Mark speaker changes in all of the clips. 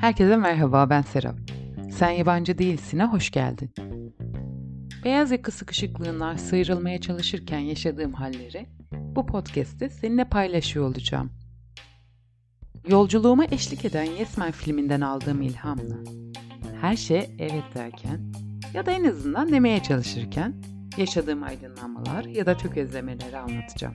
Speaker 1: Herkese merhaba ben Serap. Sen yabancı değilsin'e hoş geldin. Beyaz yaka sıkışıklığından sıyrılmaya çalışırken yaşadığım halleri bu podcast'te seninle paylaşıyor olacağım. Yolculuğuma eşlik eden Yesmen filminden aldığım ilhamla her şey evet derken ya da en azından demeye çalışırken yaşadığım aydınlanmalar ya da tökezlemeleri anlatacağım.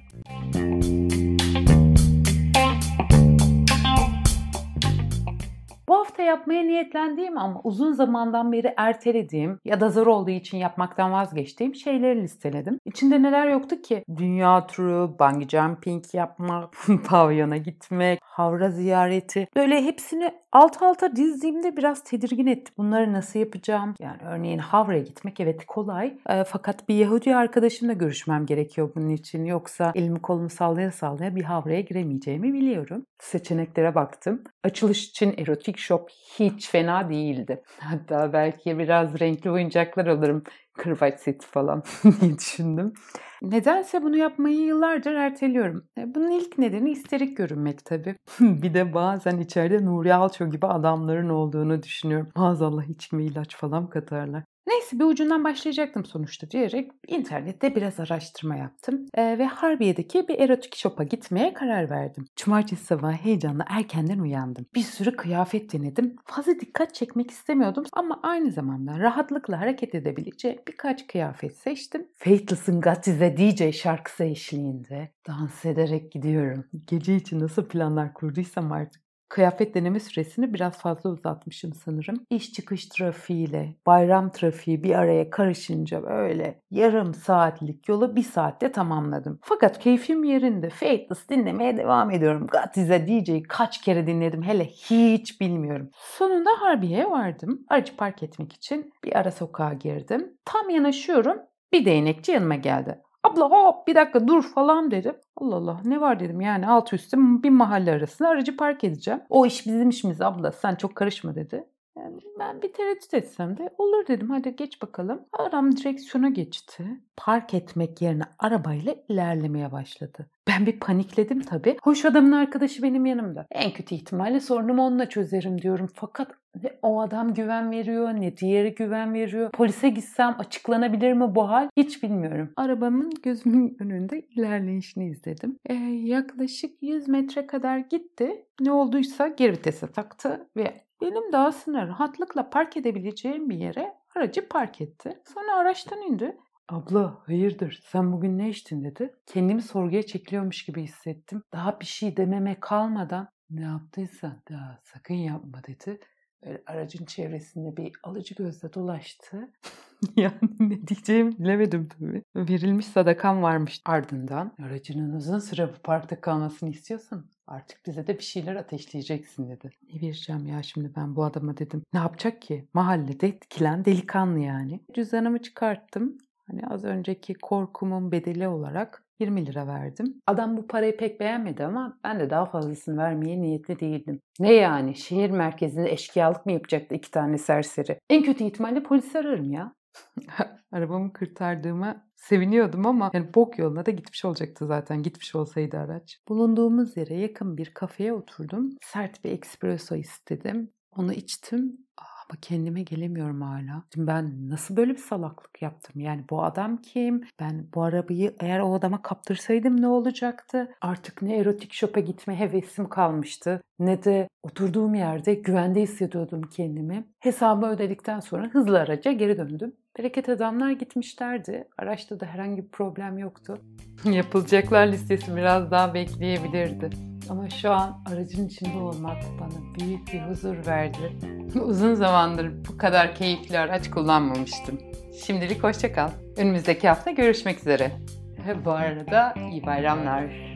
Speaker 1: Bu hafta yapmaya niyetlendiğim ama uzun zamandan beri ertelediğim ya da zor olduğu için yapmaktan vazgeçtiğim şeyleri listeledim. İçinde neler yoktu ki? Dünya turu, bungee jumping yapmak, pavyona gitmek, havra ziyareti. Böyle hepsini alt alta dizdiğimde biraz tedirgin etti. Bunları nasıl yapacağım? Yani örneğin Havra'ya gitmek evet kolay. E, fakat bir Yahudi arkadaşımla görüşmem gerekiyor bunun için. Yoksa elimi kolumu sallaya sallaya bir Havra'ya giremeyeceğimi biliyorum. Seçeneklere baktım. Açılış için erotik shop hiç fena değildi. Hatta belki biraz renkli oyuncaklar alırım. Kırbaç seti falan diye düşündüm. Nedense bunu yapmayı yıllardır erteliyorum. E, bunun ilk nedeni isterik görünmek tabii. bir de bazen içeride Nuri Alço gibi adamların olduğunu düşünüyorum. Maazallah içime ilaç falan katarlar. Neyse bir ucundan başlayacaktım sonuçta diyerek internette biraz araştırma yaptım. Ee, ve Harbiye'deki bir erotik shop'a gitmeye karar verdim. Cumartesi sabahı heyecanla erkenden uyandım. Bir sürü kıyafet denedim. Fazla dikkat çekmek istemiyordum ama aynı zamanda rahatlıkla hareket edebileceğim birkaç kıyafet seçtim. Faithless'ın Got DJ şarkısı eşliğinde dans ederek gidiyorum. Gece için nasıl planlar kurduysam artık kıyafet deneme süresini biraz fazla uzatmışım sanırım. İş çıkış trafiğiyle bayram trafiği bir araya karışınca böyle yarım saatlik yolu bir saatte tamamladım. Fakat keyfim yerinde. Faithless dinlemeye devam ediyorum. Gatize DJ'yi kaç kere dinledim hele hiç bilmiyorum. Sonunda Harbiye'ye vardım. Aracı park etmek için bir ara sokağa girdim. Tam yanaşıyorum bir değnekçi yanıma geldi. Abla hop bir dakika dur falan dedim. Allah Allah ne var dedim yani alt üstü bir mahalle arasında aracı park edeceğim. O iş bizim işimiz abla sen çok karışma dedi. Ben bir tereddüt etsem de olur dedim hadi geç bakalım. Aram direksiyona geçti. Park etmek yerine arabayla ilerlemeye başladı. Ben bir panikledim tabii. Hoş adamın arkadaşı benim yanımda. En kötü ihtimalle sorunumu onunla çözerim diyorum. Fakat ne o adam güven veriyor ne diğeri güven veriyor. Polise gitsem açıklanabilir mi bu hal? Hiç bilmiyorum. Arabamın gözümün önünde ilerleyişini izledim. Ee, yaklaşık 100 metre kadar gitti. Ne olduysa geri vitese taktı ve benim de aslında rahatlıkla park edebileceğim bir yere aracı park etti. Sonra araçtan indi. Abla hayırdır sen bugün ne içtin dedi. Kendimi sorguya çekiliyormuş gibi hissettim. Daha bir şey dememe kalmadan ne yaptıysa daha sakın yapma dedi. Böyle aracın çevresinde bir alıcı gözle dolaştı. yani ne diyeceğimi bilemedim tabii. Verilmiş sadakam varmış ardından. Aracının uzun süre bu parkta kalmasını istiyorsan artık bize de bir şeyler ateşleyeceksin dedi. Ne vereceğim ya şimdi ben bu adama dedim. Ne yapacak ki? Mahallede etkilen delikanlı yani. Cüzdanımı çıkarttım. Hani az önceki korkumun bedeli olarak 20 lira verdim. Adam bu parayı pek beğenmedi ama ben de daha fazlasını vermeye niyetli değildim. Ne yani? Şehir merkezinde eşkıyalık mı yapacaktı iki tane serseri? En kötü ihtimalle polis ararım ya. Arabamı kırtardığıma seviniyordum ama yani bok yoluna da gitmiş olacaktı zaten gitmiş olsaydı araç. Bulunduğumuz yere yakın bir kafeye oturdum. Sert bir espresso istedim. Onu içtim. Ama kendime gelemiyorum hala. Şimdi ben nasıl böyle bir salaklık yaptım? Yani bu adam kim? Ben bu arabayı eğer o adama kaptırsaydım ne olacaktı? Artık ne erotik shop'a gitme hevesim kalmıştı ne de oturduğum yerde güvende hissediyordum kendimi. Hesabı ödedikten sonra hızlı araca geri döndüm. Bereket adamlar gitmişlerdi. Araçta da herhangi bir problem yoktu. Yapılacaklar listesi biraz daha bekleyebilirdi. Ama şu an aracın içinde olmak bana büyük bir huzur verdi. Uzun zamandır bu kadar keyifli araç kullanmamıştım. Şimdilik hoşçakal. Önümüzdeki hafta görüşmek üzere. Bu arada iyi bayramlar.